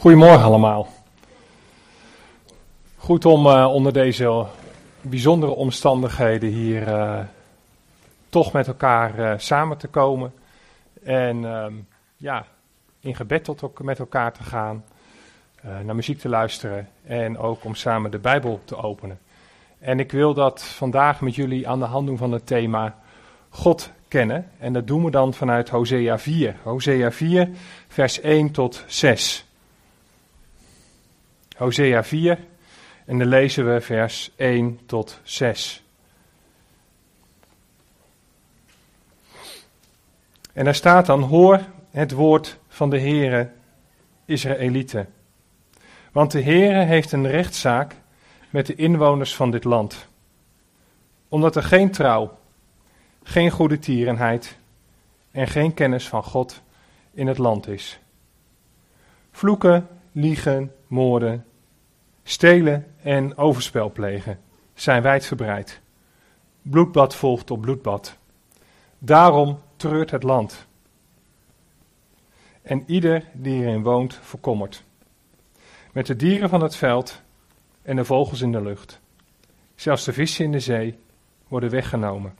Goedemorgen allemaal. Goed om uh, onder deze bijzondere omstandigheden hier uh, toch met elkaar uh, samen te komen. En ehm, ja, in gebed tot met elkaar te gaan, naar muziek te luisteren en ook om samen de Bijbel te openen. En ik wil dat vandaag met jullie aan de hand doen van het thema God kennen. En dat doen we dan vanuit Hosea 4. Hosea 4, vers 1 tot 6. Hosea 4 en dan lezen we vers 1 tot 6. En daar staat dan: Hoor het woord van de Heere Israëlieten. Want de Heere heeft een rechtszaak met de inwoners van dit land. Omdat er geen trouw, geen goede tierenheid en geen kennis van God in het land is. Vloeken, liegen, moorden, stelen en overspel plegen zijn wijdverbreid. Bloedbad volgt op bloedbad. Daarom treurt het land. En ieder die erin woont verkommert. Met de dieren van het veld en de vogels in de lucht. Zelfs de vissen in de zee worden weggenomen.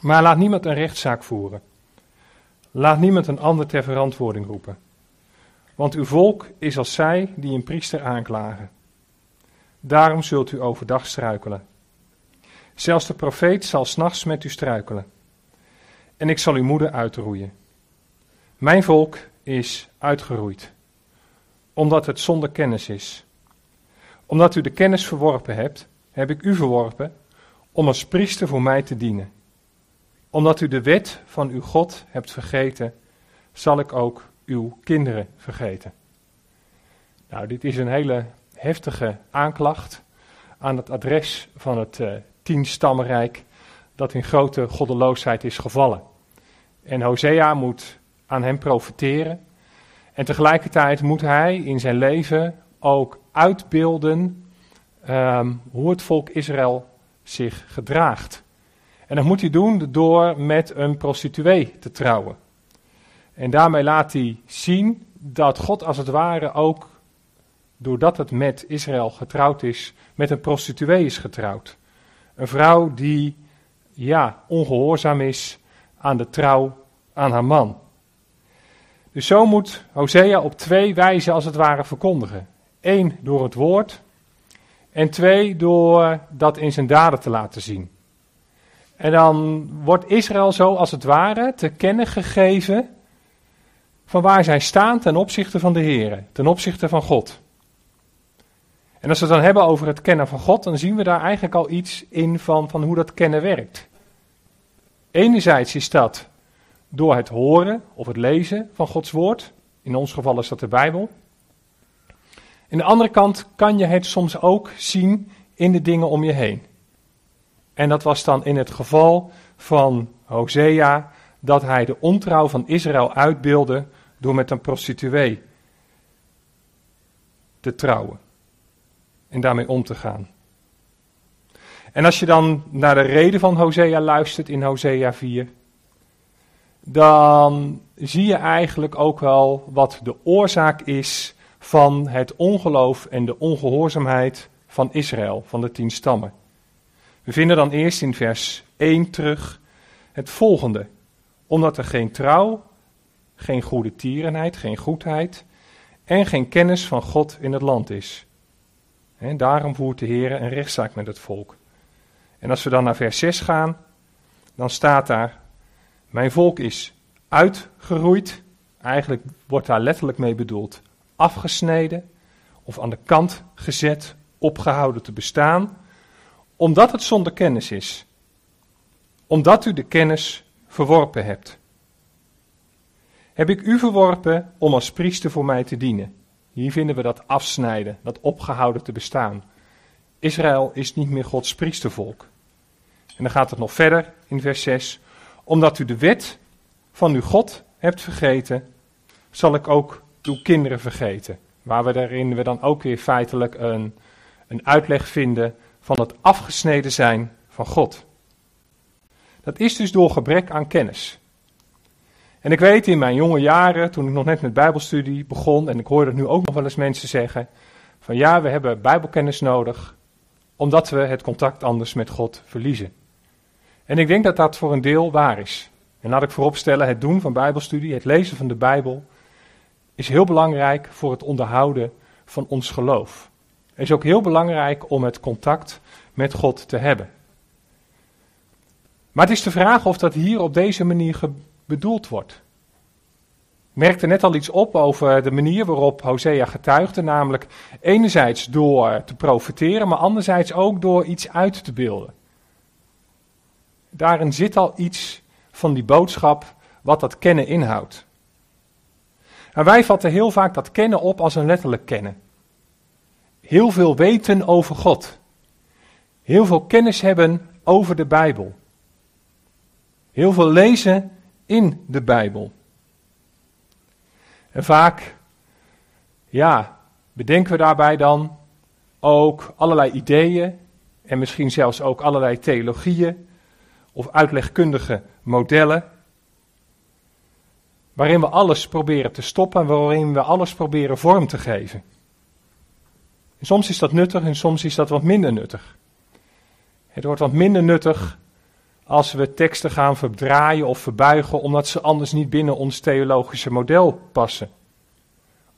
Maar laat niemand een rechtszaak voeren. Laat niemand een ander ter verantwoording roepen. Want uw volk is als zij die een priester aanklagen. Daarom zult u overdag struikelen. Zelfs de profeet zal s'nachts met u struikelen. En ik zal uw moeder uitroeien. Mijn volk is uitgeroeid, omdat het zonder kennis is. Omdat u de kennis verworpen hebt, heb ik u verworpen om als priester voor mij te dienen. Omdat u de wet van uw God hebt vergeten, zal ik ook uw kinderen vergeten. Nou, dit is een hele heftige aanklacht aan het adres van het uh, tienstammenrijk dat in grote goddeloosheid is gevallen. En Hosea moet aan hem profiteren. En tegelijkertijd moet hij in zijn leven ook uitbeelden um, hoe het volk Israël zich gedraagt. En dat moet hij doen door met een prostituee te trouwen. En daarmee laat hij zien dat God als het ware ook, doordat het met Israël getrouwd is, met een prostituee is getrouwd. Een vrouw die, ja, ongehoorzaam is aan de trouw aan haar man. Dus zo moet Hosea op twee wijzen als het ware verkondigen. Eén door het woord en twee door dat in zijn daden te laten zien. En dan wordt Israël zo als het ware te kennen gegeven van waar zij staan ten opzichte van de Heer, ten opzichte van God. En als we het dan hebben over het kennen van God, dan zien we daar eigenlijk al iets in van, van hoe dat kennen werkt. Enerzijds is dat door het horen of het lezen van Gods woord. In ons geval is dat de Bijbel. Aan de andere kant kan je het soms ook zien in de dingen om je heen. En dat was dan in het geval van Hosea, dat hij de ontrouw van Israël uitbeelde door met een prostituee te trouwen en daarmee om te gaan. En als je dan naar de reden van Hosea luistert in Hosea 4, dan zie je eigenlijk ook wel wat de oorzaak is van het ongeloof en de ongehoorzaamheid van Israël, van de tien stammen. We vinden dan eerst in vers 1 terug het volgende. Omdat er geen trouw geen goede tierenheid, geen goedheid en geen kennis van God in het land is. Daarom voert de Heer een rechtszaak met het volk. En als we dan naar vers 6 gaan, dan staat daar: Mijn volk is uitgeroeid. Eigenlijk wordt daar letterlijk mee bedoeld afgesneden of aan de kant gezet, opgehouden te bestaan, omdat het zonder kennis is. Omdat u de kennis verworpen hebt heb ik u verworpen om als priester voor mij te dienen. Hier vinden we dat afsnijden, dat opgehouden te bestaan. Israël is niet meer Gods priestervolk. En dan gaat het nog verder in vers 6. Omdat u de wet van uw God hebt vergeten, zal ik ook uw kinderen vergeten. Waar we daarin we dan ook weer feitelijk een, een uitleg vinden van het afgesneden zijn van God. Dat is dus door gebrek aan kennis. En ik weet in mijn jonge jaren, toen ik nog net met Bijbelstudie begon, en ik hoorde nu ook nog wel eens mensen zeggen: van ja, we hebben Bijbelkennis nodig, omdat we het contact anders met God verliezen. En ik denk dat dat voor een deel waar is. En laat ik vooropstellen, het doen van Bijbelstudie, het lezen van de Bijbel, is heel belangrijk voor het onderhouden van ons geloof. Het is ook heel belangrijk om het contact met God te hebben. Maar het is de vraag of dat hier op deze manier bedoeld wordt. Ik merkte net al iets op over de manier waarop Hosea getuigde, namelijk enerzijds door te profiteren, maar anderzijds ook door iets uit te beelden. Daarin zit al iets van die boodschap wat dat kennen inhoudt. En wij vatten heel vaak dat kennen op als een letterlijk kennen. Heel veel weten over God. Heel veel kennis hebben over de Bijbel. Heel veel lezen in de Bijbel. En vaak, ja, bedenken we daarbij dan ook allerlei ideeën en misschien zelfs ook allerlei theologieën of uitlegkundige modellen, waarin we alles proberen te stoppen en waarin we alles proberen vorm te geven. En soms is dat nuttig en soms is dat wat minder nuttig. Het wordt wat minder nuttig als we teksten gaan verdraaien of verbuigen omdat ze anders niet binnen ons theologische model passen.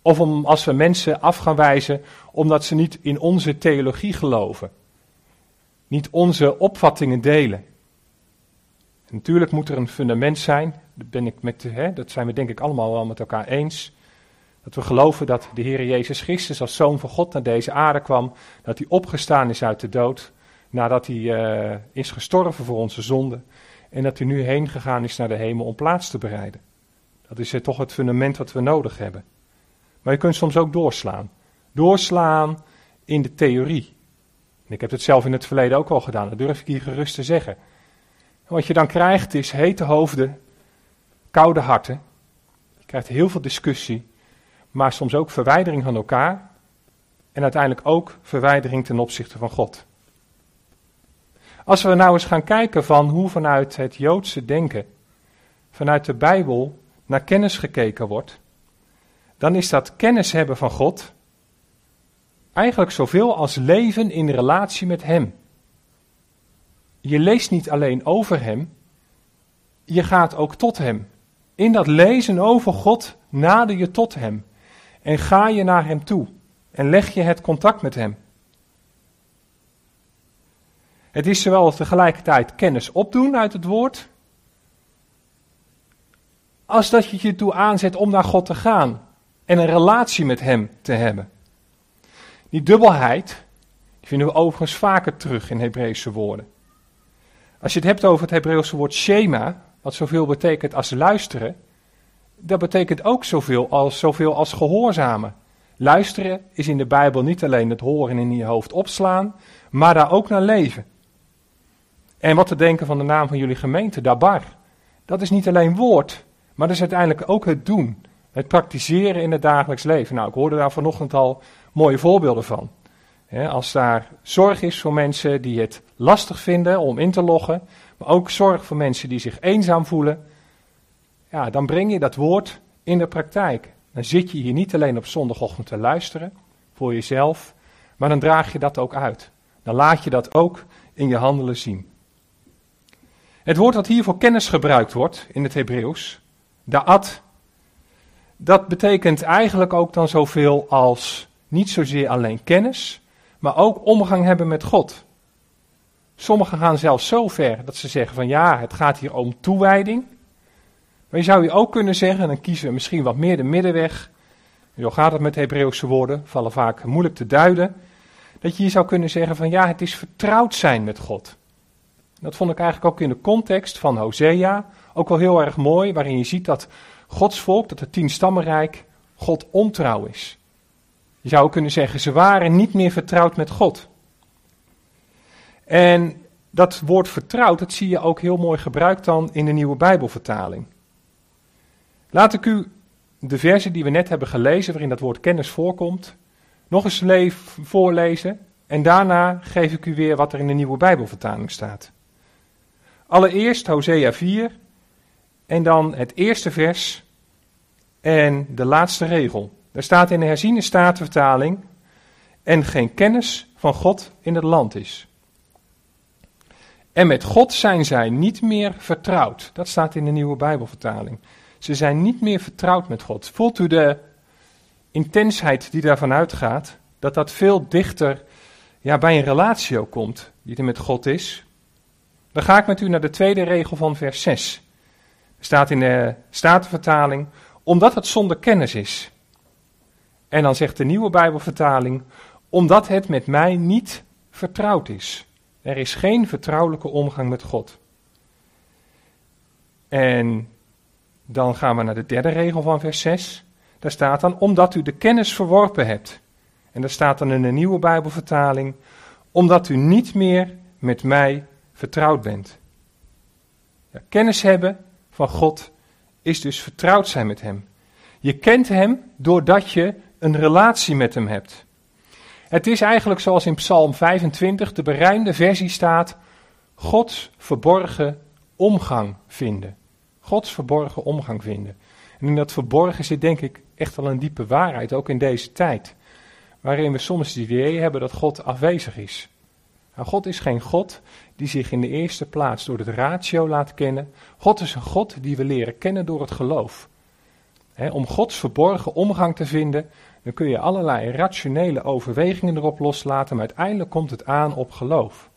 Of om, als we mensen af gaan wijzen omdat ze niet in onze theologie geloven. Niet onze opvattingen delen. natuurlijk moet er een fundament zijn, dat, ben ik met, hè, dat zijn we denk ik allemaal wel met elkaar eens. Dat we geloven dat de Heer Jezus Christus als Zoon van God naar deze aarde kwam, dat hij opgestaan is uit de dood, nadat hij uh, is gestorven voor onze zonden en dat hij nu heen gegaan is naar de hemel om plaats te bereiden. Dat is toch het fundament wat we nodig hebben. Maar je kunt soms ook doorslaan. Doorslaan in de theorie. En ik heb het zelf in het verleden ook al gedaan, dat durf ik hier gerust te zeggen. wat je dan krijgt is hete hoofden, koude harten. Je krijgt heel veel discussie, maar soms ook verwijdering van elkaar. En uiteindelijk ook verwijdering ten opzichte van God. Als we nou eens gaan kijken van hoe vanuit het Joodse denken, vanuit de Bijbel, naar kennis gekeken wordt, dan is dat kennis hebben van God eigenlijk zoveel als leven in relatie met Hem. Je leest niet alleen over Hem, je gaat ook tot Hem. In dat lezen over God nader je tot Hem en ga je naar Hem toe en leg je het contact met Hem. Het is zowel tegelijkertijd kennis opdoen uit het woord, als dat je je toe aanzet om naar God te gaan en een relatie met Hem te hebben. Die dubbelheid die vinden we overigens vaker terug in Hebreeuwse woorden. Als je het hebt over het Hebreeuwse woord shema, wat zoveel betekent als luisteren, dat betekent ook zoveel als, zoveel als gehoorzamen. Luisteren is in de Bijbel niet alleen het horen in je hoofd opslaan, maar daar ook naar leven. En wat te denken van de naam van jullie gemeente, Dabar. Dat is niet alleen woord, maar dat is uiteindelijk ook het doen. Het praktiseren in het dagelijks leven. Nou, ik hoorde daar vanochtend al mooie voorbeelden van. als daar zorg is voor mensen die het lastig vinden om in te loggen, maar ook zorg voor mensen die zich eenzaam voelen, ja, dan breng je dat woord in de praktijk. Dan zit je hier niet alleen op zondagochtend te luisteren voor jezelf, maar dan draag je dat ook uit. Dan laat je dat ook in je handelen zien. Het woord dat hier voor kennis gebruikt wordt in het Hebreeuws, da'at, dat betekent eigenlijk ook dan zoveel als niet zozeer alleen kennis, maar ook omgang hebben met God. Sommigen gaan zelfs zo ver dat ze zeggen van ja, het gaat hier om toewijding. Maar je zou je ook kunnen zeggen, en dan kiezen we misschien wat meer de middenweg. Zo gaat het met Hebreeuwse woorden, vallen vaak moeilijk te duiden. Dat je hier zou kunnen zeggen van ja, het is vertrouwd zijn met God. Dat vond ik eigenlijk ook in de context van Hosea ook wel heel erg mooi, waarin je ziet dat Gods volk, dat het tienstammenrijk, God ontrouw is. Je zou kunnen zeggen, ze waren niet meer vertrouwd met God. En dat woord vertrouwd, dat zie je ook heel mooi gebruikt dan in de nieuwe Bijbelvertaling. Laat ik u de versen die we net hebben gelezen, waarin dat woord kennis voorkomt, nog eens voorlezen. En daarna geef ik u weer wat er in de nieuwe Bijbelvertaling staat. Allereerst Hosea 4 en dan het eerste vers en de laatste regel. Er staat in de herziene statenvertaling en geen kennis van God in het land is. En met God zijn zij niet meer vertrouwd. Dat staat in de nieuwe Bijbelvertaling. Ze zijn niet meer vertrouwd met God. Voelt u de intensheid die daarvan uitgaat? Dat dat veel dichter ja, bij een relatie ook komt, die er met God is. Dan ga ik met u naar de tweede regel van vers 6. Er staat in de Statenvertaling, omdat het zonder kennis is. En dan zegt de nieuwe Bijbelvertaling, omdat het met mij niet vertrouwd is. Er is geen vertrouwelijke omgang met God. En dan gaan we naar de derde regel van vers 6. Daar staat dan, omdat u de kennis verworpen hebt. En daar staat dan in de nieuwe Bijbelvertaling, omdat u niet meer met mij vertrouwd bent. Kennis hebben van God is dus vertrouwd zijn met Hem. Je kent Hem doordat je een relatie met Hem hebt. Het is eigenlijk zoals in Psalm 25, de berijmde versie staat, Gods verborgen omgang vinden. Gods verborgen omgang vinden. En in dat verborgen zit denk ik echt wel een diepe waarheid, ook in deze tijd. Waarin we soms het idee hebben dat God afwezig is. Nou, God is geen God die zich in de eerste plaats door het ratio laat kennen. God is een God die we leren kennen door het geloof. om Gods verborgen omgang te vinden, dan kun je allerlei rationele overwegingen erop loslaten, maar uiteindelijk komt het aan op geloof.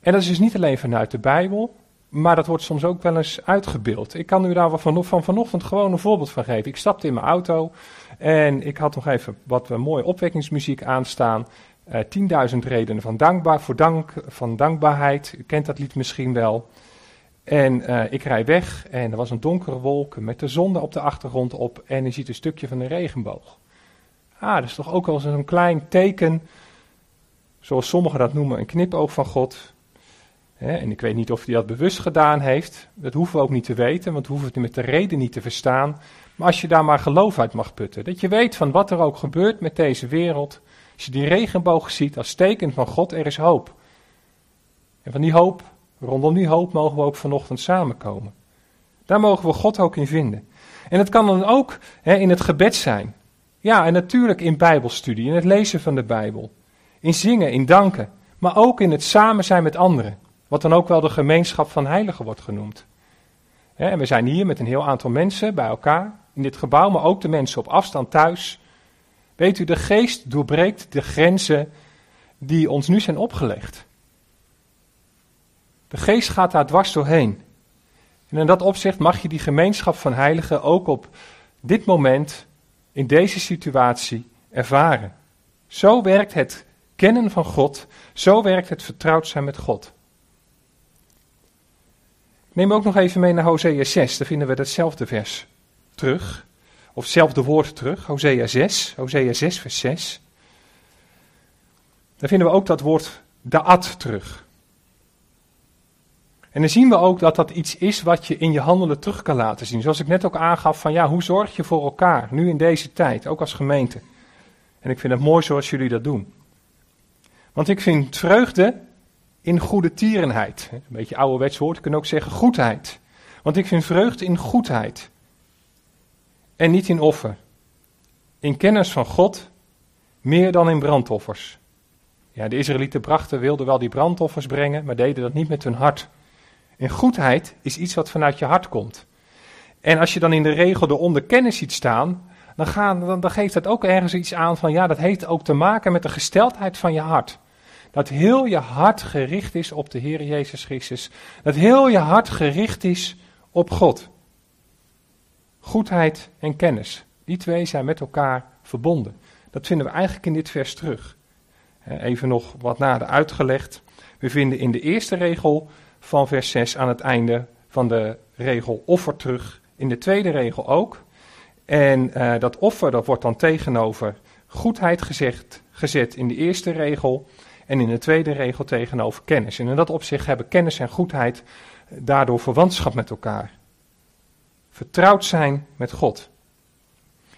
En dat is dus niet alleen vanuit de Bijbel, maar dat wordt soms ook wel eens uitgebeeld. Ik kan u daar van, van vanochtend gewoon een voorbeeld van geven. Ik stapte in mijn auto en ik had nog even wat mooie opwekkingsmuziek aanstaan. Uh, eh, 10.000 redenen van, dankbaar, voor dank, van dankbaarheid. U kent dat lied misschien wel. En uh, ik rij weg en er was een donkere wolk met de zon op de achtergrond op en je ziet een stukje van de regenboog. Ah, dat is toch ook wel zo'n klein teken, zoals sommigen dat noemen, een knipoog van God. en ik weet niet of hij dat bewust gedaan heeft, dat hoeven we ook niet te weten, want we hoeven het met de reden niet te verstaan. Maar als je daar maar geloof uit mag putten, dat je weet van wat er ook gebeurt met deze wereld, als je die regenboog ziet als teken van God, er is hoop. En van die hoop Rondom die hoop mogen we ook vanochtend samenkomen. Daar mogen we God ook in vinden. En het kan dan ook hè, in het gebed zijn. Ja, en natuurlijk in Bijbelstudie, in het lezen van de Bijbel. In zingen, in danken. Maar ook in het samen zijn met anderen. Wat dan ook wel de gemeenschap van heiligen wordt genoemd. En we zijn hier met een heel aantal mensen bij elkaar in dit gebouw, maar ook de mensen op afstand thuis. Weet u, de geest doorbreekt de grenzen die ons nu zijn opgelegd. De geest gaat daar dwars doorheen. En in dat opzicht mag je die gemeenschap van heiligen ook op dit moment, in deze situatie, ervaren. Zo werkt het kennen van God, zo werkt het vertrouwd zijn met God. Neem ook nog even mee naar Hosea 6, daar vinden we datzelfde vers terug. Of hetzelfde woord terug, Hosea 6, Hosea 6 vers 6. Daar vinden we ook dat woord daad terug. En dan zien we ook dat dat iets is wat je in je handelen terug kan laten zien. Zoals ik net ook aangaf van ja, hoe zorg je voor elkaar nu in deze tijd, ook als gemeente. En ik vind het mooi zoals jullie dat doen. Want ik vind vreugde in goede tierenheid. Een beetje ouderwets woord, ik kan ook zeggen goedheid. Want ik vind vreugde in goedheid. En niet in offer. In kennis van God, meer dan in brandoffers. Ja, de Israëlieten brachten, wilden wel die brandoffers brengen, maar deden dat niet met hun hart. En goedheid is iets wat vanuit je hart komt. En als je dan in de regel de onderkennis ziet staan, dan, gaan, dan, dan geeft dat ook ergens iets aan van ja, dat heeft ook te maken met de gesteldheid van je hart. Dat heel je hart gericht is op de Heer Jezus Christus. Dat heel je hart gericht is op God. Goedheid en kennis. Die twee zijn met elkaar verbonden. Dat vinden we eigenlijk in dit vers terug. Even nog wat nader uitgelegd. We vinden in de eerste regel van vers 6 aan het einde van de regel offer terug. In de tweede regel ook. En uh, dat offer dat wordt dan tegenover goedheid gezegd, gezet in de eerste regel. En in de tweede regel tegenover kennis. En in dat opzicht hebben kennis en goedheid daardoor verwantschap met elkaar. Vertrouwd zijn met God.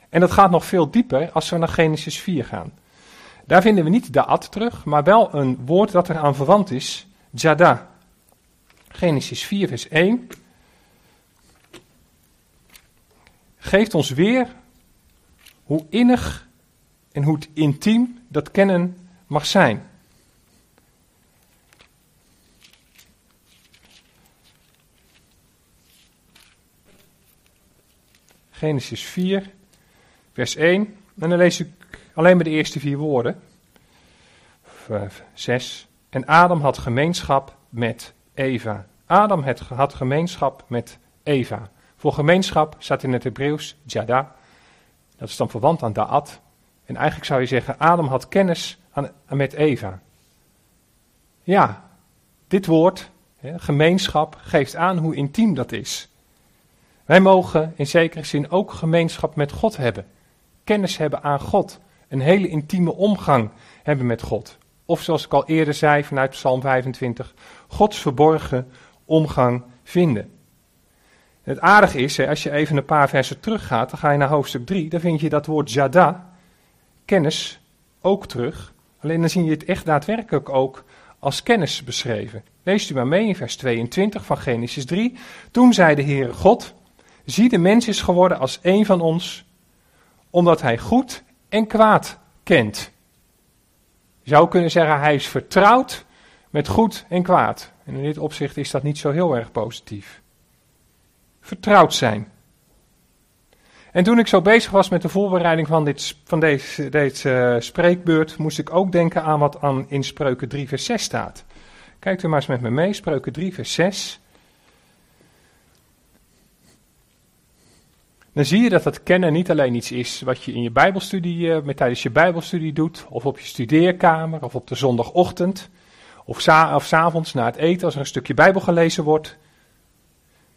En dat gaat nog veel dieper als we naar Genesis 4 gaan. Daar vinden we niet Da'at terug, maar wel een woord dat eraan verwant is, Jada. Genesis 4, vers 1 geeft ons weer hoe innig en hoe intiem dat kennen mag zijn. Genesis 4, vers 1. En dan lees ik alleen maar de eerste vier woorden. 6. En Adam had gemeenschap met Eva. Adam had gemeenschap met Eva. Voor gemeenschap staat in het Hebreeuws jada. Dat is dan verwant aan da'at. En eigenlijk zou je zeggen, Adam had kennis aan, met Eva. Ja, dit woord, gemeenschap, geeft aan hoe intiem dat is. Wij mogen in zekere zin ook gemeenschap met God hebben. Kennis hebben aan God. Een hele intieme omgang hebben met God. Of zoals ik al eerder zei vanuit Psalm 25, Gods verborgen omgang vinden. Het aardige is, als je even een paar versen teruggaat, dan ga je naar hoofdstuk 3, dan vind je dat woord jada, kennis, ook terug. Alleen dan zie je het echt daadwerkelijk ook als kennis beschreven. Leest u maar mee in vers 22 van Genesis 3. Toen zei de Heere God, zie de mens is geworden als een van ons, omdat hij goed en kwaad kent. Je zou kunnen zeggen, hij is vertrouwd met goed en kwaad. En in dit opzicht is dat niet zo heel erg positief. Vertrouwd zijn. En toen ik zo bezig was met de voorbereiding van, dit, van deze, deze uh, spreekbeurt, moest ik ook denken aan wat aan, in Spreuken 3 vers 6 staat. Kijkt u maar eens met me mee, Spreuken 3 vers 6. Dan zie je dat dat kennen niet alleen iets is wat je in je bijbelstudie, uh, met, tijdens je bijbelstudie doet, of op je studeerkamer, of op de zondagochtend, of, sa of s avonds na het eten als er een stukje bijbel gelezen wordt.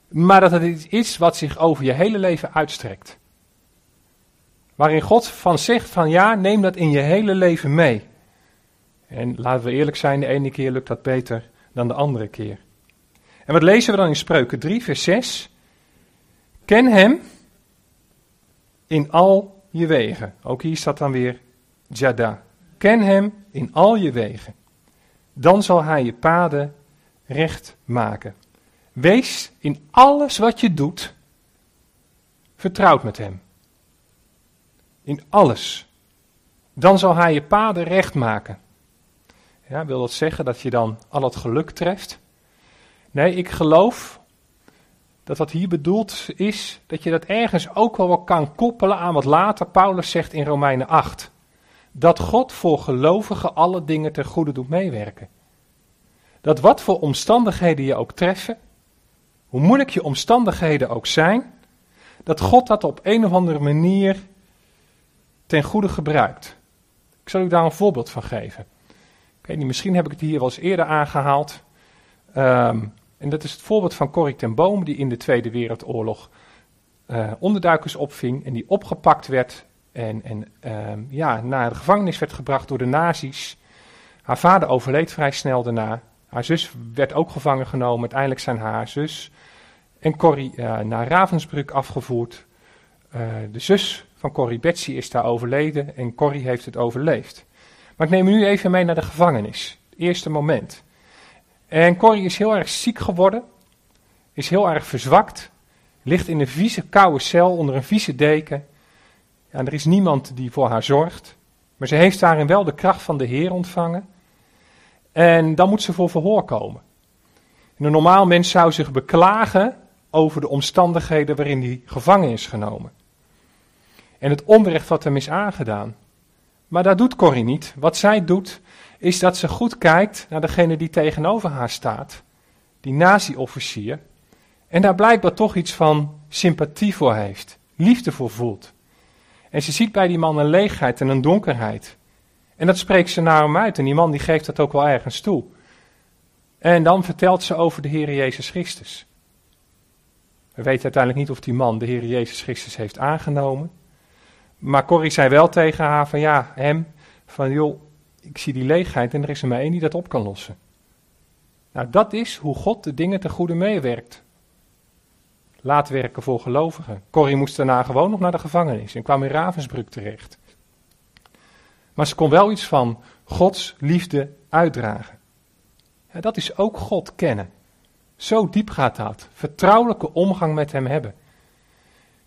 Maar dat het iets is wat zich over je hele leven uitstrekt. Waarin God van zegt van ja, neem dat in je hele leven mee. En laten we eerlijk zijn, de ene keer lukt dat beter dan de andere keer. En wat lezen we dan in Spreuken 3, vers 6? Ken hem in al je wegen. Ook hier staat dan weer Jada. Ken hem in al je wegen. Dan zal hij je paden recht maken. Wees in alles wat je doet vertrouwd met hem. In alles. Dan zal hij je paden recht maken. Ja, wil dat zeggen dat je dan al het geluk treft? Nee, ik geloof dat wat hier bedoeld is, dat je dat ergens ook wel kan koppelen aan wat later Paulus zegt in Romeinen 8. Dat God voor gelovigen alle dingen ten goede doet meewerken. Dat wat voor omstandigheden je ook treffen, hoe moeilijk je omstandigheden ook zijn, dat God dat op een of andere manier ten goede gebruikt. Ik zal u daar een voorbeeld van geven. Ik weet niet, misschien heb ik het hier wel eens eerder aangehaald. Um, en dat is het voorbeeld van Corrie ten Boom, die in de Tweede Wereldoorlog uh, onderduikers opving en die opgepakt werd en, en uh, ja, naar de gevangenis werd gebracht door de nazi's. Haar vader overleed vrij snel daarna. Haar zus werd ook gevangen genomen. Uiteindelijk zijn haar zus en Corrie uh, naar Ravensbrück afgevoerd. Uh, de zus van Corrie, Betsy, is daar overleden en Corrie heeft het overleefd. Maar ik neem u nu even mee naar de gevangenis. Het eerste moment. En Corrie is heel erg ziek geworden, is heel erg verzwakt, ligt in een vieze koude cel onder een vieze deken. Ja, er is niemand die voor haar zorgt, maar ze heeft daarin wel de kracht van de Heer ontvangen. En dan moet ze voor verhoor komen. een normaal mens zou zich beklagen over de omstandigheden waarin hij gevangen is genomen. En het onrecht wat hem is aangedaan. Maar dat doet Corrie niet. Wat zij doet, is dat ze goed kijkt naar degene die tegenover haar staat, die nazi-officier, en daar blijkbaar toch iets van sympathie voor heeft, liefde voor voelt. En ze ziet bij die man een leegheid en een donkerheid. En dat spreekt ze naar hem uit en die man die geeft dat ook wel ergens toe. En dan vertelt ze over de Heer Jezus Christus. We weten uiteindelijk niet of die man de Heer Jezus Christus heeft aangenomen. Maar Corrie zei wel tegen haar van ja, hem, van joh, ik zie die leegheid en er is er maar één die dat op kan lossen. Nou, dat is hoe God de dingen ten goede meewerkt. Laat werken voor gelovigen. Corrie moest daarna gewoon nog naar de gevangenis en kwam in Ravensbrück terecht. Maar ze kon wel iets van Gods liefde uitdragen. Ja, dat is ook God kennen. Zo diep gaat dat. Vertrouwelijke omgang met Hem hebben.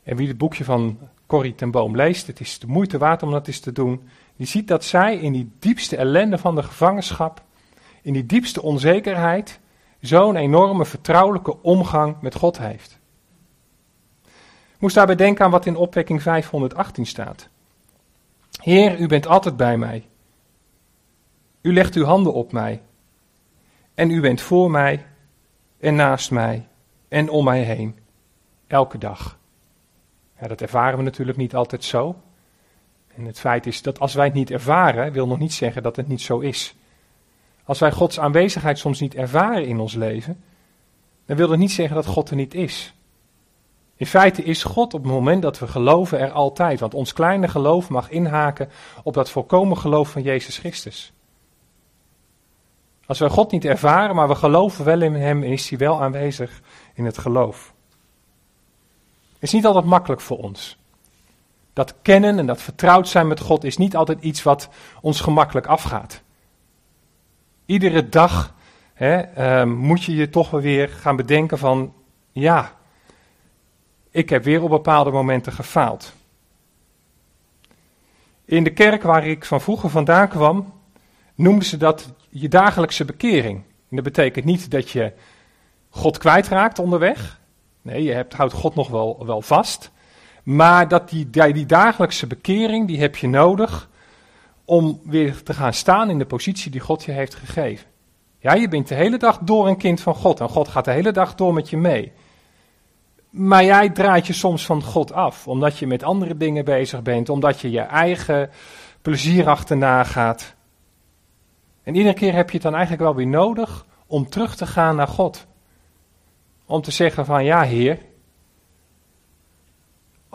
En wie het boekje van Corrie ten Boom leest, het is de moeite waard om dat eens te doen. Die ziet dat zij in die diepste ellende van de gevangenschap, in die diepste onzekerheid, zo'n enorme vertrouwelijke omgang met God heeft. Ik moest daarbij denken aan wat in opwekking 518 staat. Heer, u bent altijd bij mij. U legt uw handen op mij. En u bent voor mij en naast mij en om mij heen. Elke dag. Ja, dat ervaren we natuurlijk niet altijd zo. En het feit is dat als wij het niet ervaren, wil nog niet zeggen dat het niet zo is. Als wij Gods aanwezigheid soms niet ervaren in ons leven, dan wil dat niet zeggen dat God er niet is. In feite is God op het moment dat we geloven er altijd, want ons kleine geloof mag inhaken op dat volkomen geloof van Jezus Christus. Als we God niet ervaren, maar we geloven wel in Hem, is Hij wel aanwezig in het geloof. Het is niet altijd makkelijk voor ons. Dat kennen en dat vertrouwd zijn met God is niet altijd iets wat ons gemakkelijk afgaat. Iedere dag hè, uh, moet je je toch weer gaan bedenken van, ja, ik heb weer op bepaalde momenten gefaald. In de kerk waar ik van vroeger vandaan kwam, noemden ze dat je dagelijkse bekering. En dat betekent niet dat je God kwijtraakt onderweg. Nee, je hebt, houdt God nog wel, wel vast. Maar dat die, die dagelijkse bekering, die heb je nodig om weer te gaan staan in de positie die God je heeft gegeven. Ja, je bent de hele dag door een kind van God en God gaat de hele dag door met je mee. Maar jij draait je soms van God af, omdat je met andere dingen bezig bent, omdat je je eigen plezier achterna gaat. En iedere keer heb je het dan eigenlijk wel weer nodig om terug te gaan naar God. Om te zeggen van ja Heer,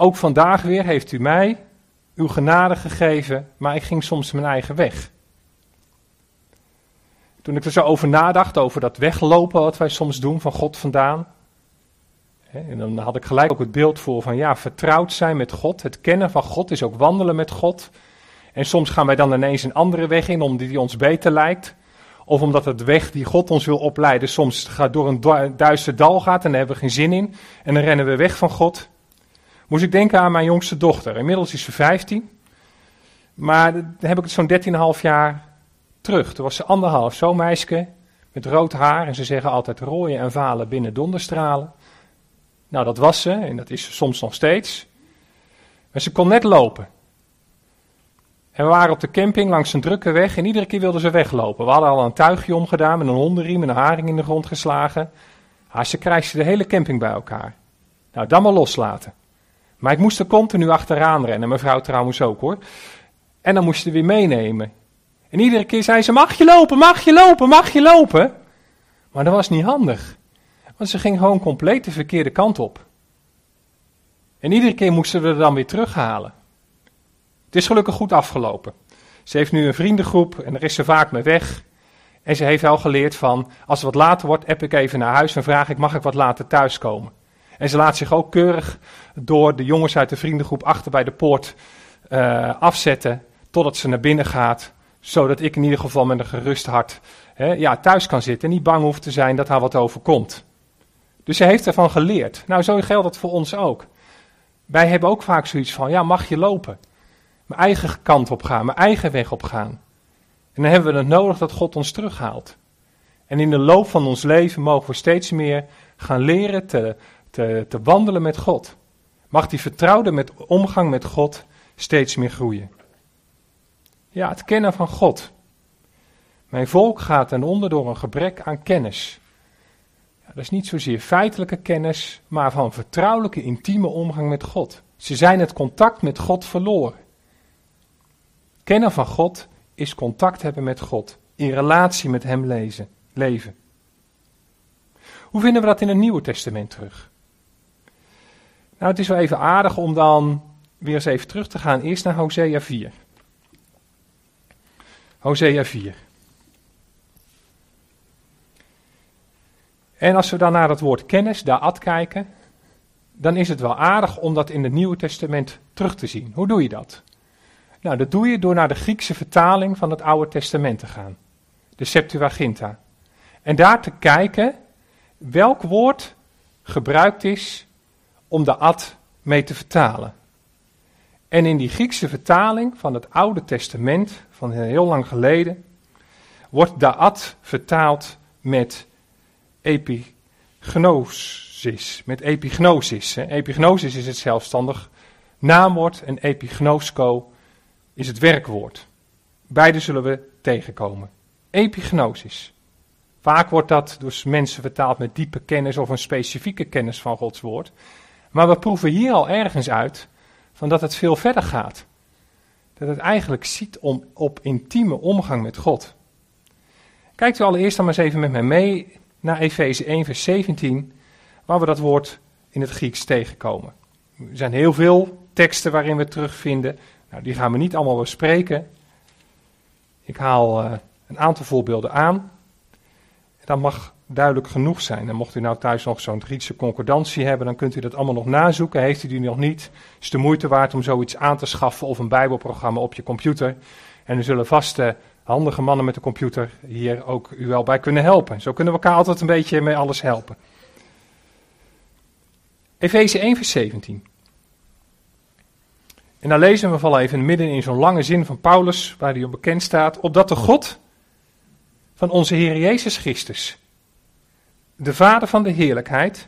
ook vandaag weer heeft u mij uw genade gegeven, maar ik ging soms mijn eigen weg. Toen ik er zo over nadacht, over dat weglopen wat wij soms doen van God vandaan. En dan had ik gelijk ook het beeld voor van ja, vertrouwd zijn met God. Het kennen van God is ook wandelen met God. En soms gaan wij dan ineens een andere weg in, omdat die ons beter lijkt. Of omdat het weg die God ons wil opleiden soms door een duister dal gaat en daar hebben we geen zin in. En dan rennen we weg van God. Moest ik denken aan mijn jongste dochter. Inmiddels is ze 15. Maar dan heb ik het zo'n 13,5 jaar terug. Toen was ze anderhalf, zo'n meisje met rood haar. En ze zeggen altijd rooien en valen binnen donderstralen. Nou, dat was ze en dat is ze soms nog steeds. Maar ze kon net lopen. En we waren op de camping langs een drukke weg en iedere keer wilde ze weglopen. We hadden al een tuigje omgedaan met een hondenriem en een haring in de grond geslagen. Ah, ze krijgt de hele camping bij elkaar. Nou, dan maar loslaten. Maar ik moest er continu achteraan rennen, mevrouw trouwens ook hoor. En dan moest ze weer meenemen. En iedere keer zei ze, mag je lopen, mag je lopen, mag je lopen? Maar dat was niet handig. Want ze ging gewoon compleet de verkeerde kant op. En iedere keer moesten we er dan weer terughalen. Het is gelukkig goed afgelopen. Ze heeft nu een vriendengroep en daar is ze vaak mee weg. En ze heeft wel geleerd van, als het wat later wordt, app ik even naar huis en vraag ik, mag ik wat later thuiskomen? En ze laat zich ook keurig door de jongens uit de vriendengroep achter bij de poort uh, afzetten, totdat ze naar binnen gaat, zodat ik in ieder geval met een gerust hart hè, ja, thuis kan zitten en niet bang hoeft te zijn dat haar wat overkomt. Dus ze heeft ervan geleerd. Nou, zo geldt dat voor ons ook. Wij hebben ook vaak zoiets van, ja, mag je lopen? Mijn eigen kant op gaan, mijn eigen weg op gaan. En dan hebben we het nodig dat God ons terughaalt. En in de loop van ons leven mogen we steeds meer gaan leren te, te, te wandelen met God. Mag die vertrouwde met omgang met God steeds meer groeien. Ja, het kennen van God. Mijn volk gaat ten onder door een gebrek aan kennis. Ja, dat is niet zozeer feitelijke kennis, maar van vertrouwelijke, intieme omgang met God. Ze zijn het contact met God verloren. Kennen van God is contact hebben met God, in relatie met Hem lezen, leven. Hoe vinden we dat in het Nieuwe Testament terug? Nou, het is wel even aardig om dan weer eens even terug te gaan, eerst naar Hosea 4. Hosea 4. En als we dan naar het woord kennis, daad kijken, dan is het wel aardig om dat in het Nieuwe Testament terug te zien. Hoe doe je dat? Nou, dat doe je door naar de Griekse vertaling van het Oude Testament te gaan, de Septuaginta. En daar te kijken welk woord gebruikt is om de ad mee te vertalen. En in die Griekse vertaling van het Oude Testament, van heel lang geleden, wordt daad vertaald met epignosis. Met epignosis. Epignosis is het zelfstandig naamwoord en epignosco is het werkwoord. Beide zullen we tegenkomen. Epignosis. Vaak wordt dat door mensen vertaald met diepe kennis of een specifieke kennis van Gods woord. Maar we proeven hier al ergens uit van dat het veel verder gaat. Dat het eigenlijk ziet om, op intieme omgang met God. Kijkt u allereerst dan maar eens even met mij mee naar Efeze 1, vers 17, waar we dat woord in het Grieks tegenkomen. Er zijn heel veel teksten waarin we het terugvinden. Nou, die gaan we niet allemaal bespreken. Ik haal uh, een aantal voorbeelden aan. Dat mag duidelijk genoeg zijn. En mocht u nou thuis nog zo'n Griekse concordantie hebben, dan kunt u dat allemaal nog nazoeken. Heeft u die nog niet, is de moeite waard om zoiets aan te schaffen of een Bijbelprogramma op je computer. En er zullen vast handige mannen met de computer hier ook u wel bij kunnen helpen. Zo kunnen we elkaar altijd een beetje met alles helpen. Efeze 1, vers 17. En dan lezen we vooral even midden in zo'n lange zin van Paulus, waar hij op bekend staat, opdat de God van onze Heer Jezus Christus, de Vader van de heerlijkheid,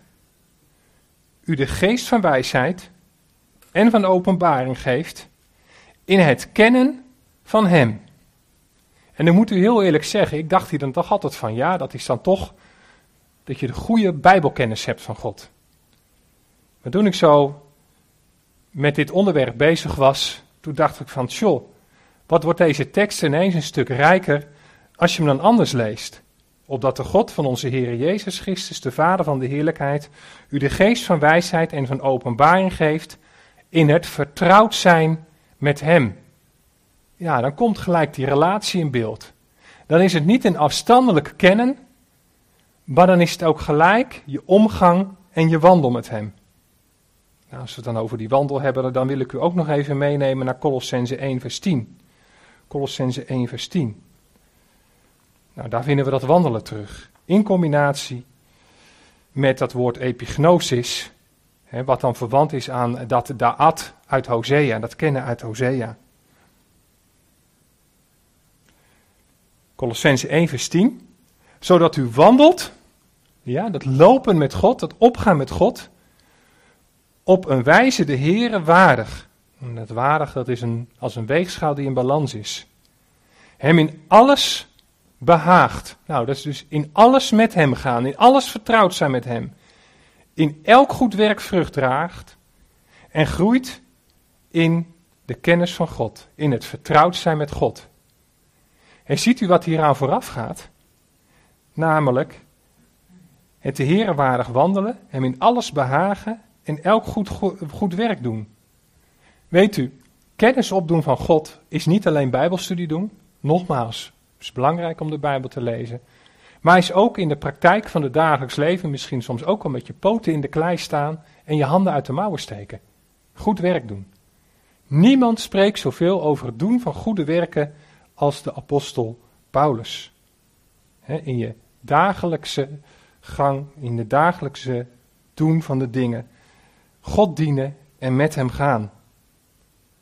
u de geest van wijsheid en van openbaring geeft in het kennen van Hem. En dan moet u heel eerlijk zeggen, ik dacht hier dan toch altijd van, ja, dat is dan toch dat je de goede Bijbelkennis hebt van God. Maar toen ik zo met dit onderwerp bezig was, toen dacht ik van, tjoh, wat wordt deze tekst ineens een stuk rijker als je hem dan anders leest. Opdat de God van onze Heer Jezus Christus, de Vader van de heerlijkheid, u de geest van wijsheid en van openbaring geeft in het vertrouwd zijn met Hem. Ja, dan komt gelijk die relatie in beeld. Dan is het niet een afstandelijk kennen, maar dan is het ook gelijk je omgang en je wandel met Hem. Nou, als we het dan over die wandel hebben, dan wil ik u ook nog even meenemen naar Colossense 1, vers 10. Colossense 1, vers 10. Nou, daar vinden we dat wandelen terug. In combinatie met dat woord epignosis, hè, wat dan verwant is aan dat daad uit Hosea, dat kennen uit Hosea. Colossense 1 vers 10. Zodat u wandelt, ja, dat lopen met God, dat opgaan met God, op een wijze de Heere waardig. En dat waardig, dat is een, als een weegschaal die in balans is. Hem in alles behaagt. Nou, dat is dus in alles met hem gaan, in alles vertrouwd zijn met hem. In elk goed werk vrucht draagt en groeit in de kennis van God, in het vertrouwd zijn met God. En ziet u wat hieraan vooraf gaat? Namelijk het de Heer waardig wandelen, hem in alles behagen en elk goed, goed, werk doen. Weet u, kennis opdoen van God is niet alleen Bijbelstudie doen, nogmaals, is belangrijk om de Bijbel te lezen. Maar is ook in de praktijk van het dagelijks leven misschien soms ook al met je poten in de klei staan en je handen uit de mouwen steken. Goed werk doen. Niemand spreekt zoveel over het doen van goede werken als de apostel Paulus. in je dagelijkse gang, in de dagelijkse doen van de dingen. God dienen en met hem gaan.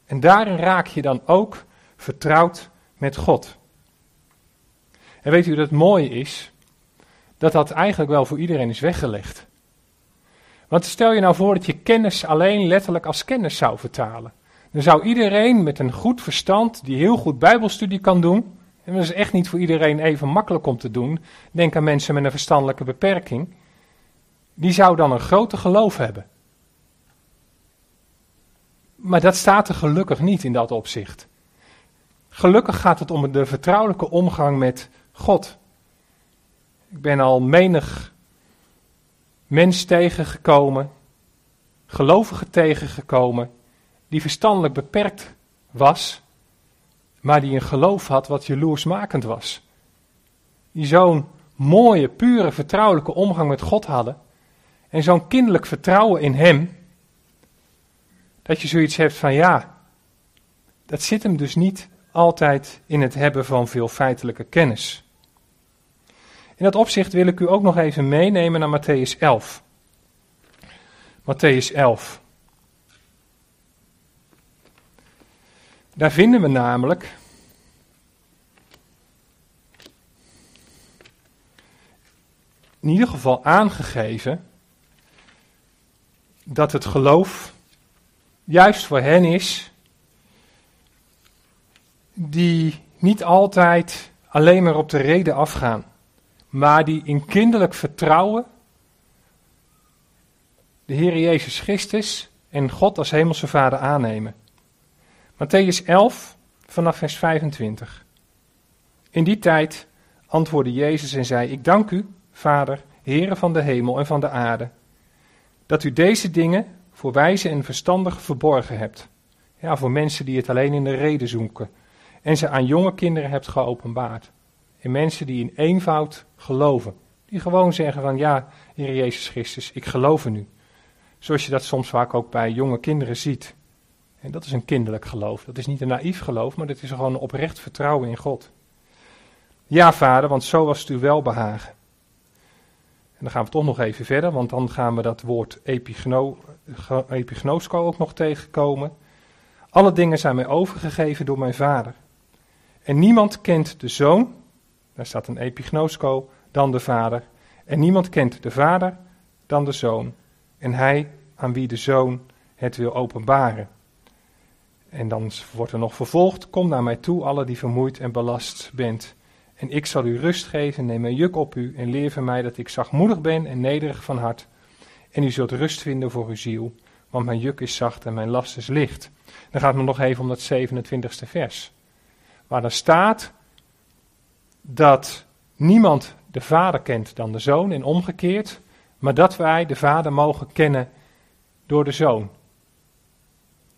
En daarin raak je dan ook vertrouwd met God. En weet u dat het mooie is? Dat dat eigenlijk wel voor iedereen is weggelegd. Want stel je nou voor dat je kennis alleen letterlijk als kennis zou vertalen. Dan zou iedereen met een goed verstand, die heel goed Bijbelstudie kan doen, en dat is echt niet voor iedereen even makkelijk om te doen, denk aan mensen met een verstandelijke beperking, die zou dan een grote geloof hebben. Maar dat staat er gelukkig niet in dat opzicht. Gelukkig gaat het om de vertrouwelijke omgang met God. Ik ben al menig mens tegengekomen, gelovige tegengekomen, die verstandelijk beperkt was, maar die een geloof had wat jaloersmakend was. Die zo'n mooie, pure, vertrouwelijke omgang met God hadden en zo'n kinderlijk vertrouwen in Hem, dat je zoiets hebt van ja, dat zit hem dus niet altijd in het hebben van veel feitelijke kennis. In dat opzicht wil ik u ook nog even meenemen naar Matthäus 11. Matthäus 11. Daar vinden we namelijk in ieder geval aangegeven dat het geloof juist voor hen is die niet altijd alleen maar op de reden afgaan, maar die in kinderlijk vertrouwen de Heer Jezus Christus en God als Hemelse Vader aannemen. Matthäus 11, vanaf vers 25. In die tijd antwoordde Jezus en zei: Ik dank u, Vader, Heere van de hemel en van de aarde, dat u deze dingen voor wijze en verstandig verborgen hebt. Ja, voor mensen die het alleen in de reden zoeken. En ze aan jonge kinderen hebt geopenbaard. En mensen die in eenvoud geloven. Die gewoon zeggen van ja, Heer Jezus Christus, ik geloof in u. Zoals je dat soms vaak ook bij jonge kinderen ziet. En dat is een kinderlijk geloof. Dat is niet een naïef geloof, maar dat is gewoon een oprecht vertrouwen in God. Ja, vader, want zo was het u welbehagen. En dan gaan we toch nog even verder, want dan gaan we dat woord epigno, epignosco ook nog tegenkomen. Alle dingen zijn mij overgegeven door mijn vader. En niemand kent de zoon, daar staat een epignosco, dan de vader. En niemand kent de vader dan de zoon. En hij aan wie de zoon het wil openbaren. En dan wordt er nog vervolgd: Kom naar mij toe, alle die vermoeid en belast bent. En ik zal u rust geven, neem mijn juk op u en leer van mij dat ik zachtmoedig ben en nederig van hart. En u zult rust vinden voor uw ziel, want mijn juk is zacht en mijn last is licht. Dan gaat het nog even om dat 27e vers. Waar dan staat dat niemand de Vader kent dan de Zoon en omgekeerd, maar dat wij de Vader mogen kennen door de Zoon.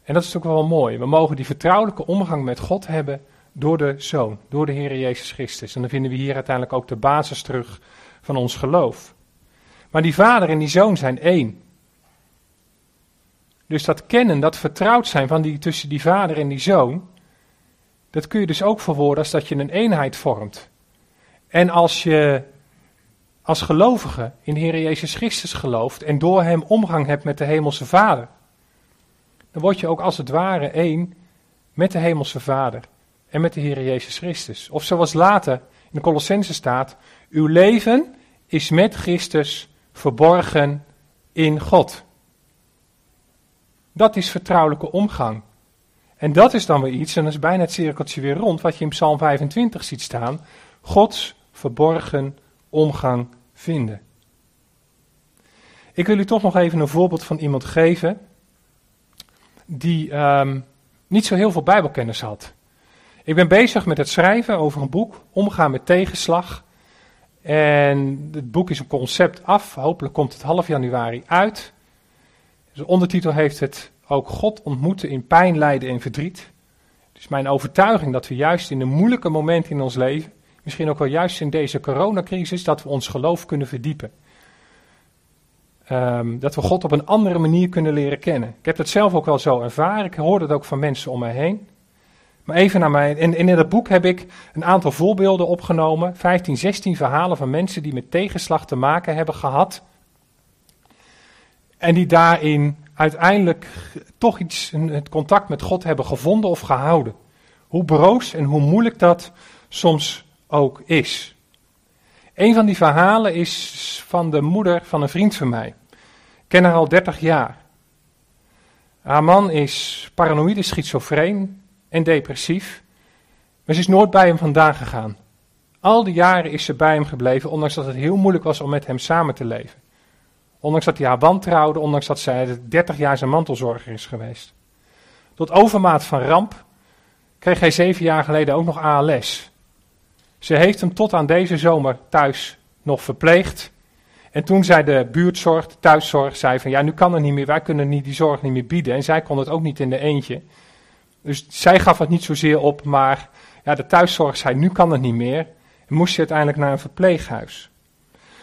En dat is ook wel mooi. We mogen die vertrouwelijke omgang met God hebben door de Zoon, door de Heer Jezus Christus. En dan vinden we hier uiteindelijk ook de basis terug van ons geloof. Maar die Vader en die Zoon zijn één. Dus dat kennen, dat vertrouwd zijn van die, tussen die Vader en die Zoon, dat kun je dus ook verwoorden als dat je een eenheid vormt. En als je als gelovige in de Heer Jezus Christus gelooft en door Hem omgang hebt met de Hemelse Vader, dan word je ook als het ware één met de Hemelse Vader en met de Heer Jezus Christus. Of zoals later in de Colossense staat, uw leven is met Christus verborgen in God. Dat is vertrouwelijke omgang. En dat is dan weer iets, en dat is bijna het cirkeltje weer rond, wat je in Psalm 25 ziet staan. Gods verborgen omgang vinden. Ik wil u toch nog even een voorbeeld van iemand geven die um, niet zo heel veel Bijbelkennis had. Ik ben bezig met het schrijven over een boek, Omgaan met tegenslag. En het boek is een concept af, hopelijk komt het half januari uit. De ondertitel heeft het ook God ontmoeten in pijn, lijden en verdriet. Is mijn overtuiging dat we juist in een moeilijke moment in ons leven, misschien ook wel juist in deze coronacrisis, dat we ons geloof kunnen verdiepen. Um, dat we God op een andere manier kunnen leren kennen. Ik heb het zelf ook wel zo ervaren. Ik hoor het ook van mensen om mij heen. Maar even naar mij. In, in het boek heb ik een aantal voorbeelden opgenomen. 15, 16 verhalen van mensen die met tegenslag te maken hebben gehad. En die daarin uiteindelijk toch iets, het contact met God hebben gevonden of gehouden. Hoe broos en hoe moeilijk dat soms ook is. Een van die verhalen is van de moeder van een vriend van mij. Ik ken haar al 30 jaar. Haar man is paranoïde schizofreen en depressief, maar ze is nooit bij hem vandaan gegaan. Al die jaren is ze bij hem gebleven, ondanks dat het heel moeilijk was om met hem samen te leven. Ondanks dat hij haar wantrouwde, ondanks dat zij 30 jaar zijn mantelzorger is geweest. Tot overmaat van ramp kreeg hij zeven jaar geleden ook nog ALS. Ze heeft hem tot aan deze zomer thuis nog verpleegd. En toen zei de buurtzorg, de thuiszorg, zei van ja, nu kan het niet meer, wij kunnen niet die zorg niet meer bieden. En zij kon het ook niet in de eentje. Dus zij gaf het niet zozeer op, maar ja, de thuiszorg zei nu kan het niet meer. En moest ze uiteindelijk naar een verpleeghuis.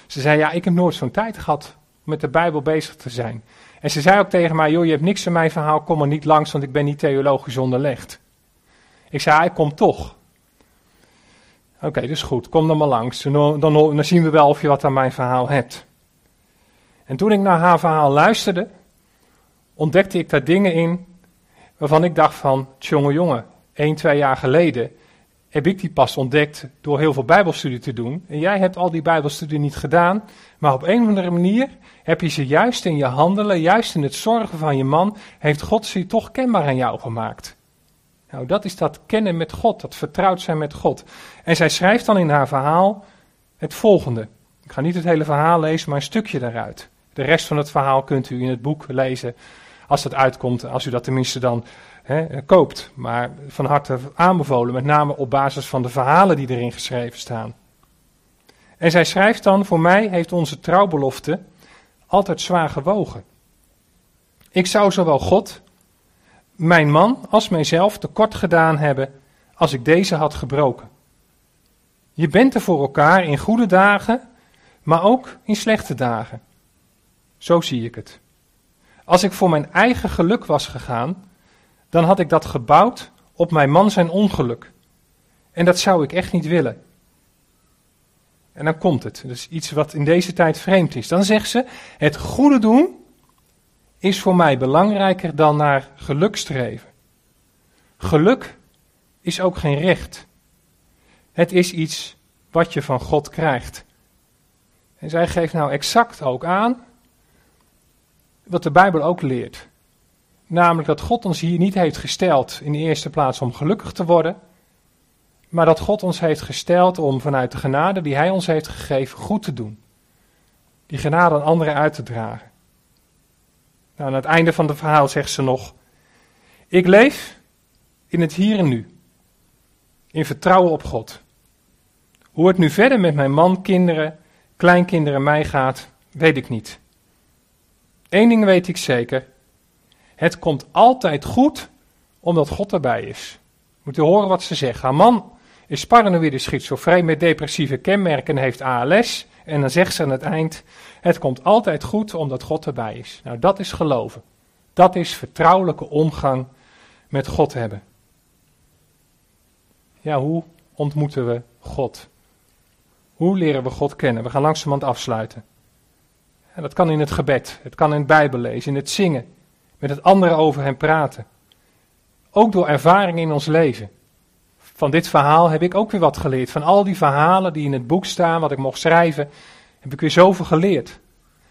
Ze zei ja, ik heb nooit zo'n tijd gehad met de Bijbel bezig te zijn. En ze zei ook tegen mij, joh, je hebt niks in mijn verhaal, kom er niet langs, want ik ben niet theologisch onderlegd. Ik zei, hij komt toch. Oké, okay, dus goed, kom dan maar langs. Dan, dan, dan, zien we wel of je wat aan mijn verhaal hebt. En toen ik naar haar verhaal luisterde, ontdekte ik daar dingen in waarvan ik dacht van, jongen jongen, één, twee jaar geleden heb ik die pas ontdekt door heel veel bijbelstudie te doen. En jij hebt al die bijbelstudie niet gedaan, maar op een of andere manier heb je ze juist in je handelen, juist in het zorgen van je man, heeft God ze toch kenbaar aan jou gemaakt. Nou, dat is dat kennen met God, dat vertrouwd zijn met God. En zij schrijft dan in haar verhaal het volgende. Ik ga niet het hele verhaal lezen, maar een stukje daaruit. De rest van het verhaal kunt u in het boek lezen als dat uitkomt, als u dat tenminste dan koopt. Maar van harte aanbevolen, met name op basis van de verhalen die erin geschreven staan. En zij schrijft dan: Voor mij heeft onze trouwbelofte altijd zwaar gewogen. Ik zou zowel God, mijn man, als mijzelf tekort gedaan hebben als ik deze had gebroken. Je bent er voor elkaar in goede dagen, maar ook in slechte dagen. Zo zie ik het. Als ik voor mijn eigen geluk was gegaan, dan had ik dat gebouwd op mijn man zijn ongeluk. En dat zou ik echt niet willen. En dan komt het. Is iets wat in deze tijd vreemd is. Dan zegt ze: Het goede doen is voor mij belangrijker dan naar geluk streven. Geluk is ook geen recht. Het is iets wat je van God krijgt. En zij geeft nou exact ook aan wat de Bijbel ook leert. Namelijk dat God ons hier niet heeft gesteld in de eerste plaats om gelukkig te worden, maar dat God ons heeft gesteld om vanuit de genade die Hij ons heeft gegeven goed te doen. Die genade aan anderen uit te dragen. Nou, aan het einde van het verhaal zegt ze nog: Ik leef in het hier en nu, in vertrouwen op God. Hoe het nu verder met mijn man, kinderen, kleinkinderen mij gaat, weet ik niet. Eén ding weet ik zeker. Het komt altijd goed omdat God erbij is. Moet u horen wat ze zeggen. Haar man is paranoïde schizofreen met depressieve kenmerken en heeft ALS. En dan zegt ze aan het eind: Het komt altijd goed omdat God erbij is. Nou, dat is geloven. Dat is vertrouwelijke omgang met God hebben. Ja, hoe ontmoeten we God? Hoe leren we God kennen? We gaan langzamerhand afsluiten. En dat kan in het gebed, het kan in het Bijbellezen, in het zingen, met het anderen over hem praten. Ook door ervaring in ons leven. Van dit verhaal heb ik ook weer wat geleerd. Van al die verhalen die in het boek staan, wat ik mocht schrijven, heb ik weer zoveel geleerd.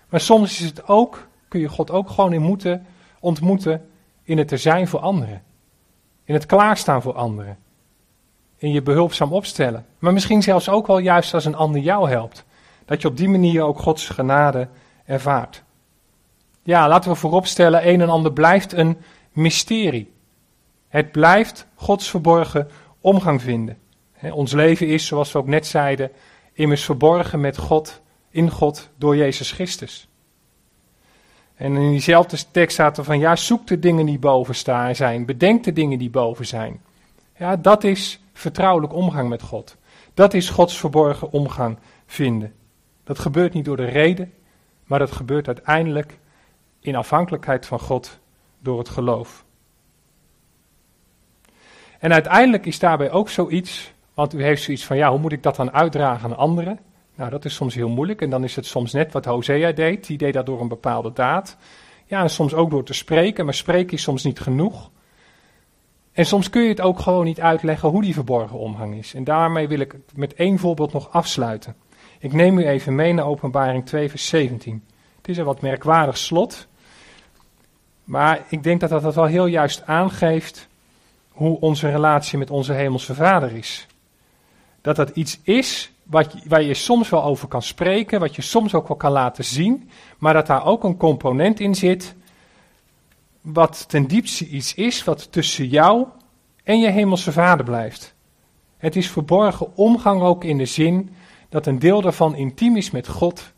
Maar soms is het ook, kun je God ook gewoon in moeten ontmoeten in het er zijn voor anderen. In het klaarstaan voor anderen. In je behulpzaam opstellen. Maar misschien zelfs ook wel juist als een ander jou helpt. Dat je op die manier ook Gods genade ervaart. Ja, laten we vooropstellen, een en ander blijft een mysterie. Het blijft Gods verborgen omgang vinden. ons leven is, zoals we ook net zeiden, immers verborgen met God, in God, door Jezus Christus. En in diezelfde tekst staat er van, ja, zoek de dingen die boven staan zijn, bedenk de dingen die boven zijn. Ja, dat is vertrouwelijk omgang met God. Dat is Gods verborgen omgang vinden. Dat gebeurt niet door de reden, maar dat gebeurt uiteindelijk in afhankelijkheid van God door het geloof. En uiteindelijk is daarbij ook zoiets, want u heeft zoiets van, ja, hoe moet ik dat dan uitdragen aan anderen? Nou, dat is soms heel moeilijk en dan is het soms net wat Hosea deed, die deed dat door een bepaalde daad. Ja, en soms ook door te spreken, maar spreken is soms niet genoeg. En soms kun je het ook gewoon niet uitleggen hoe die verborgen omgang is. En daarmee wil ik met één voorbeeld nog afsluiten. Ik neem u even mee naar Openbaring 2, vers 17. Is een wat merkwaardig slot, maar ik denk dat dat wel heel juist aangeeft hoe onze relatie met onze Hemelse Vader is. Dat dat iets is wat waar je soms wel over kan spreken, wat je soms ook wel kan laten zien, maar dat daar ook een component in zit, wat ten diepste iets is wat tussen jou en je Hemelse Vader blijft. Het is verborgen omgang ook in de zin dat een deel daarvan intiem is met God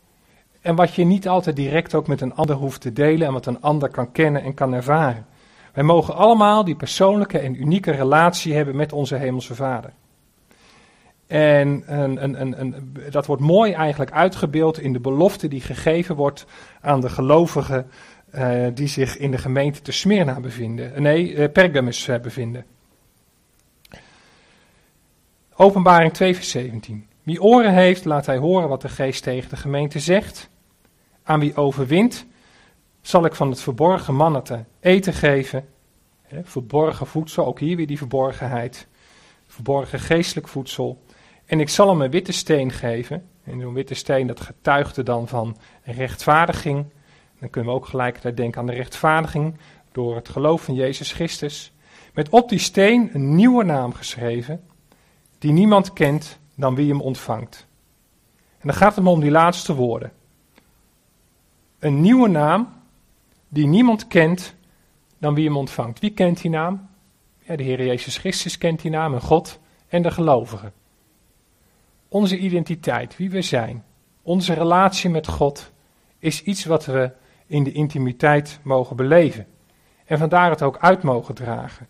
en wat je niet altijd direct ook met een ander hoeft te delen en wat een ander kan kennen en kan ervaren. Wij mogen allemaal die persoonlijke en unieke relatie hebben met onze Hemelse Vader. En dat wordt mooi eigenlijk uitgebeeld in de belofte die gegeven wordt aan de gelovigen uh, die zich in de gemeente te Smyrna bevinden. Nee, uh, Pergamus bevinden. Openbaring 2 vers 17. Wie oren heeft, laat hij horen wat de geest tegen de gemeente zegt. Aan wie overwint, zal ik van het verborgen mannen te eten geven. verborgen voedsel, ook hier weer die verborgenheid. Verborgen geestelijk voedsel. En ik zal hem een witte steen geven. En zo'n witte steen, dat getuigde dan van rechtvaardiging. Dan kunnen we ook gelijk denken aan de rechtvaardiging door het geloof van Jezus Christus. Met op die steen een nieuwe naam geschreven, die niemand kent dan wie hem ontvangt. En dan gaat het om die laatste woorden. Een nieuwe naam die niemand kent dan wie hem ontvangt. Wie kent die naam? Ja, de Heer Jezus Christus kent die naam en God en de gelovigen. Onze identiteit, wie we zijn, onze relatie met God, is iets wat we in de intimiteit mogen beleven. En vandaar het ook uit mogen dragen.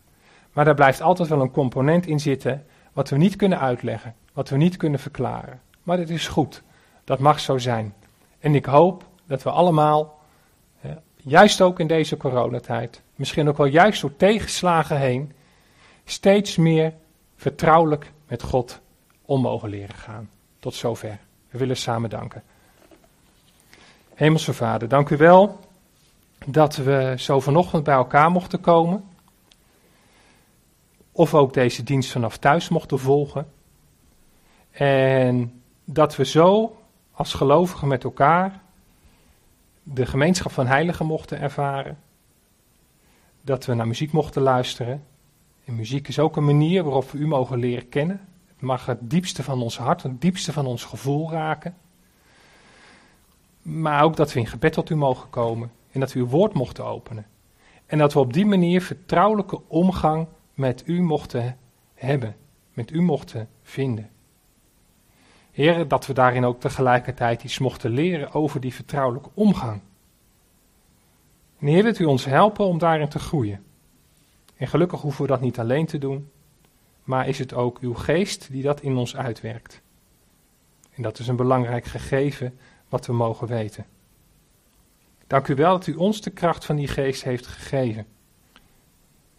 Maar daar blijft altijd wel een component in zitten wat we niet kunnen uitleggen, wat we niet kunnen verklaren. Maar dat is goed, dat mag zo zijn. En ik hoop dat we allemaal, juist ook in deze coronatijd, misschien ook wel juist door tegenslagen heen, steeds meer vertrouwelijk met God om mogen leren gaan. Tot zover. We willen samen danken. Hemelse Vader, dank u wel dat we zo vanochtend bij elkaar mochten komen. Of ook deze dienst vanaf thuis mochten volgen. En dat we zo als gelovigen met elkaar de gemeenschap van heiligen mochten ervaren. Dat we naar muziek mochten luisteren. En muziek is ook een manier waarop we u mogen leren kennen. Het mag het diepste van ons hart, het diepste van ons gevoel raken. Maar ook dat we in gebed tot u mogen komen en dat we uw woord mochten openen. En dat we op die manier vertrouwelijke omgang met u mochten hebben, met u mochten vinden. Heer, dat we daarin ook tegelijkertijd iets mochten leren over die vertrouwelijke omgang. En Heer, wilt u ons helpen om daarin te groeien. En gelukkig hoeven we dat niet alleen te doen, maar is het ook uw geest die dat in ons uitwerkt. En dat is een belangrijk gegeven wat we mogen weten. Dank u wel dat u ons de kracht van die geest heeft gegeven.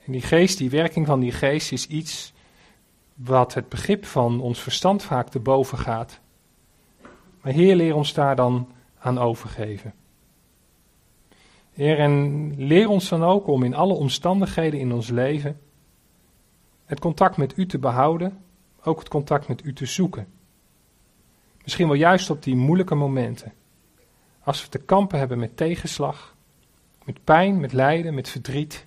En die geest, die werking van die geest is iets wat het begrip van ons verstand vaak te boven gaat. Maar Heer, leer ons daar dan aan overgeven. Heer, en leer ons dan ook om in alle omstandigheden in ons leven het contact met U te behouden, ook het contact met U te zoeken. Misschien wel juist op die moeilijke momenten. Als we te kampen hebben met tegenslag, met pijn, met lijden, met verdriet.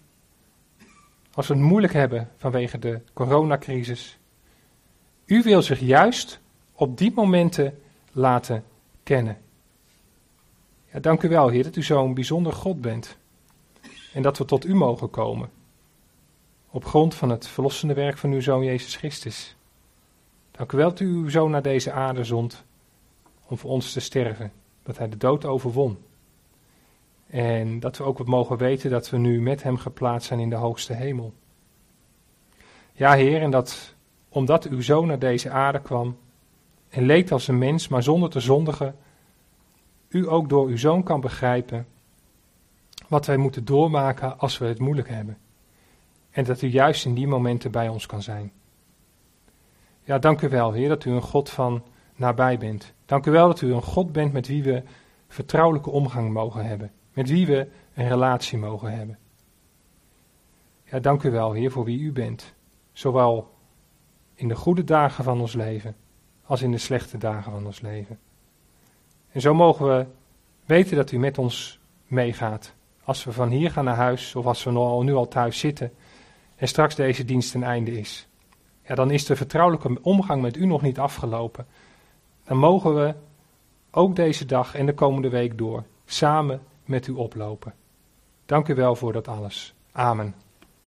Als we het moeilijk hebben vanwege de coronacrisis. U wil zich juist op die momenten laten kennen. Ja, dank u wel, Heer, dat u zo'n bijzonder God bent. En dat we tot u mogen komen. Op grond van het verlossende werk van uw Zoon Jezus Christus. Dank u wel dat u uw Zoon naar deze aarde zond om voor ons te sterven dat hij de dood overwon. En dat we ook wat mogen weten dat we nu met hem geplaatst zijn in de hoogste hemel. Ja, Heer, en dat omdat uw zoon naar deze aarde kwam en leed als een mens, maar zonder te zondigen, u ook door uw zoon kan begrijpen wat wij moeten doormaken als we het moeilijk hebben. En dat u juist in die momenten bij ons kan zijn. Ja, dank u wel, Heer, dat u een God van nabij bent. Dank u wel dat u een God bent met wie we vertrouwelijke omgang mogen hebben. Met wie we een relatie mogen hebben. Ja, dank u wel, Heer, voor wie u bent. Zowel in de goede dagen van ons leven als in de slechte dagen van ons leven. En zo mogen we weten dat u met ons meegaat. Als we van hier gaan naar huis of als we nu al, thuis zitten en straks deze dienst ten einde is. Ja, dan is de vertrouwelijke omgang met u nog niet afgelopen dan mogen we ook deze dag en de komende week door samen met u oplopen. Dank u wel voor dat alles. Amen.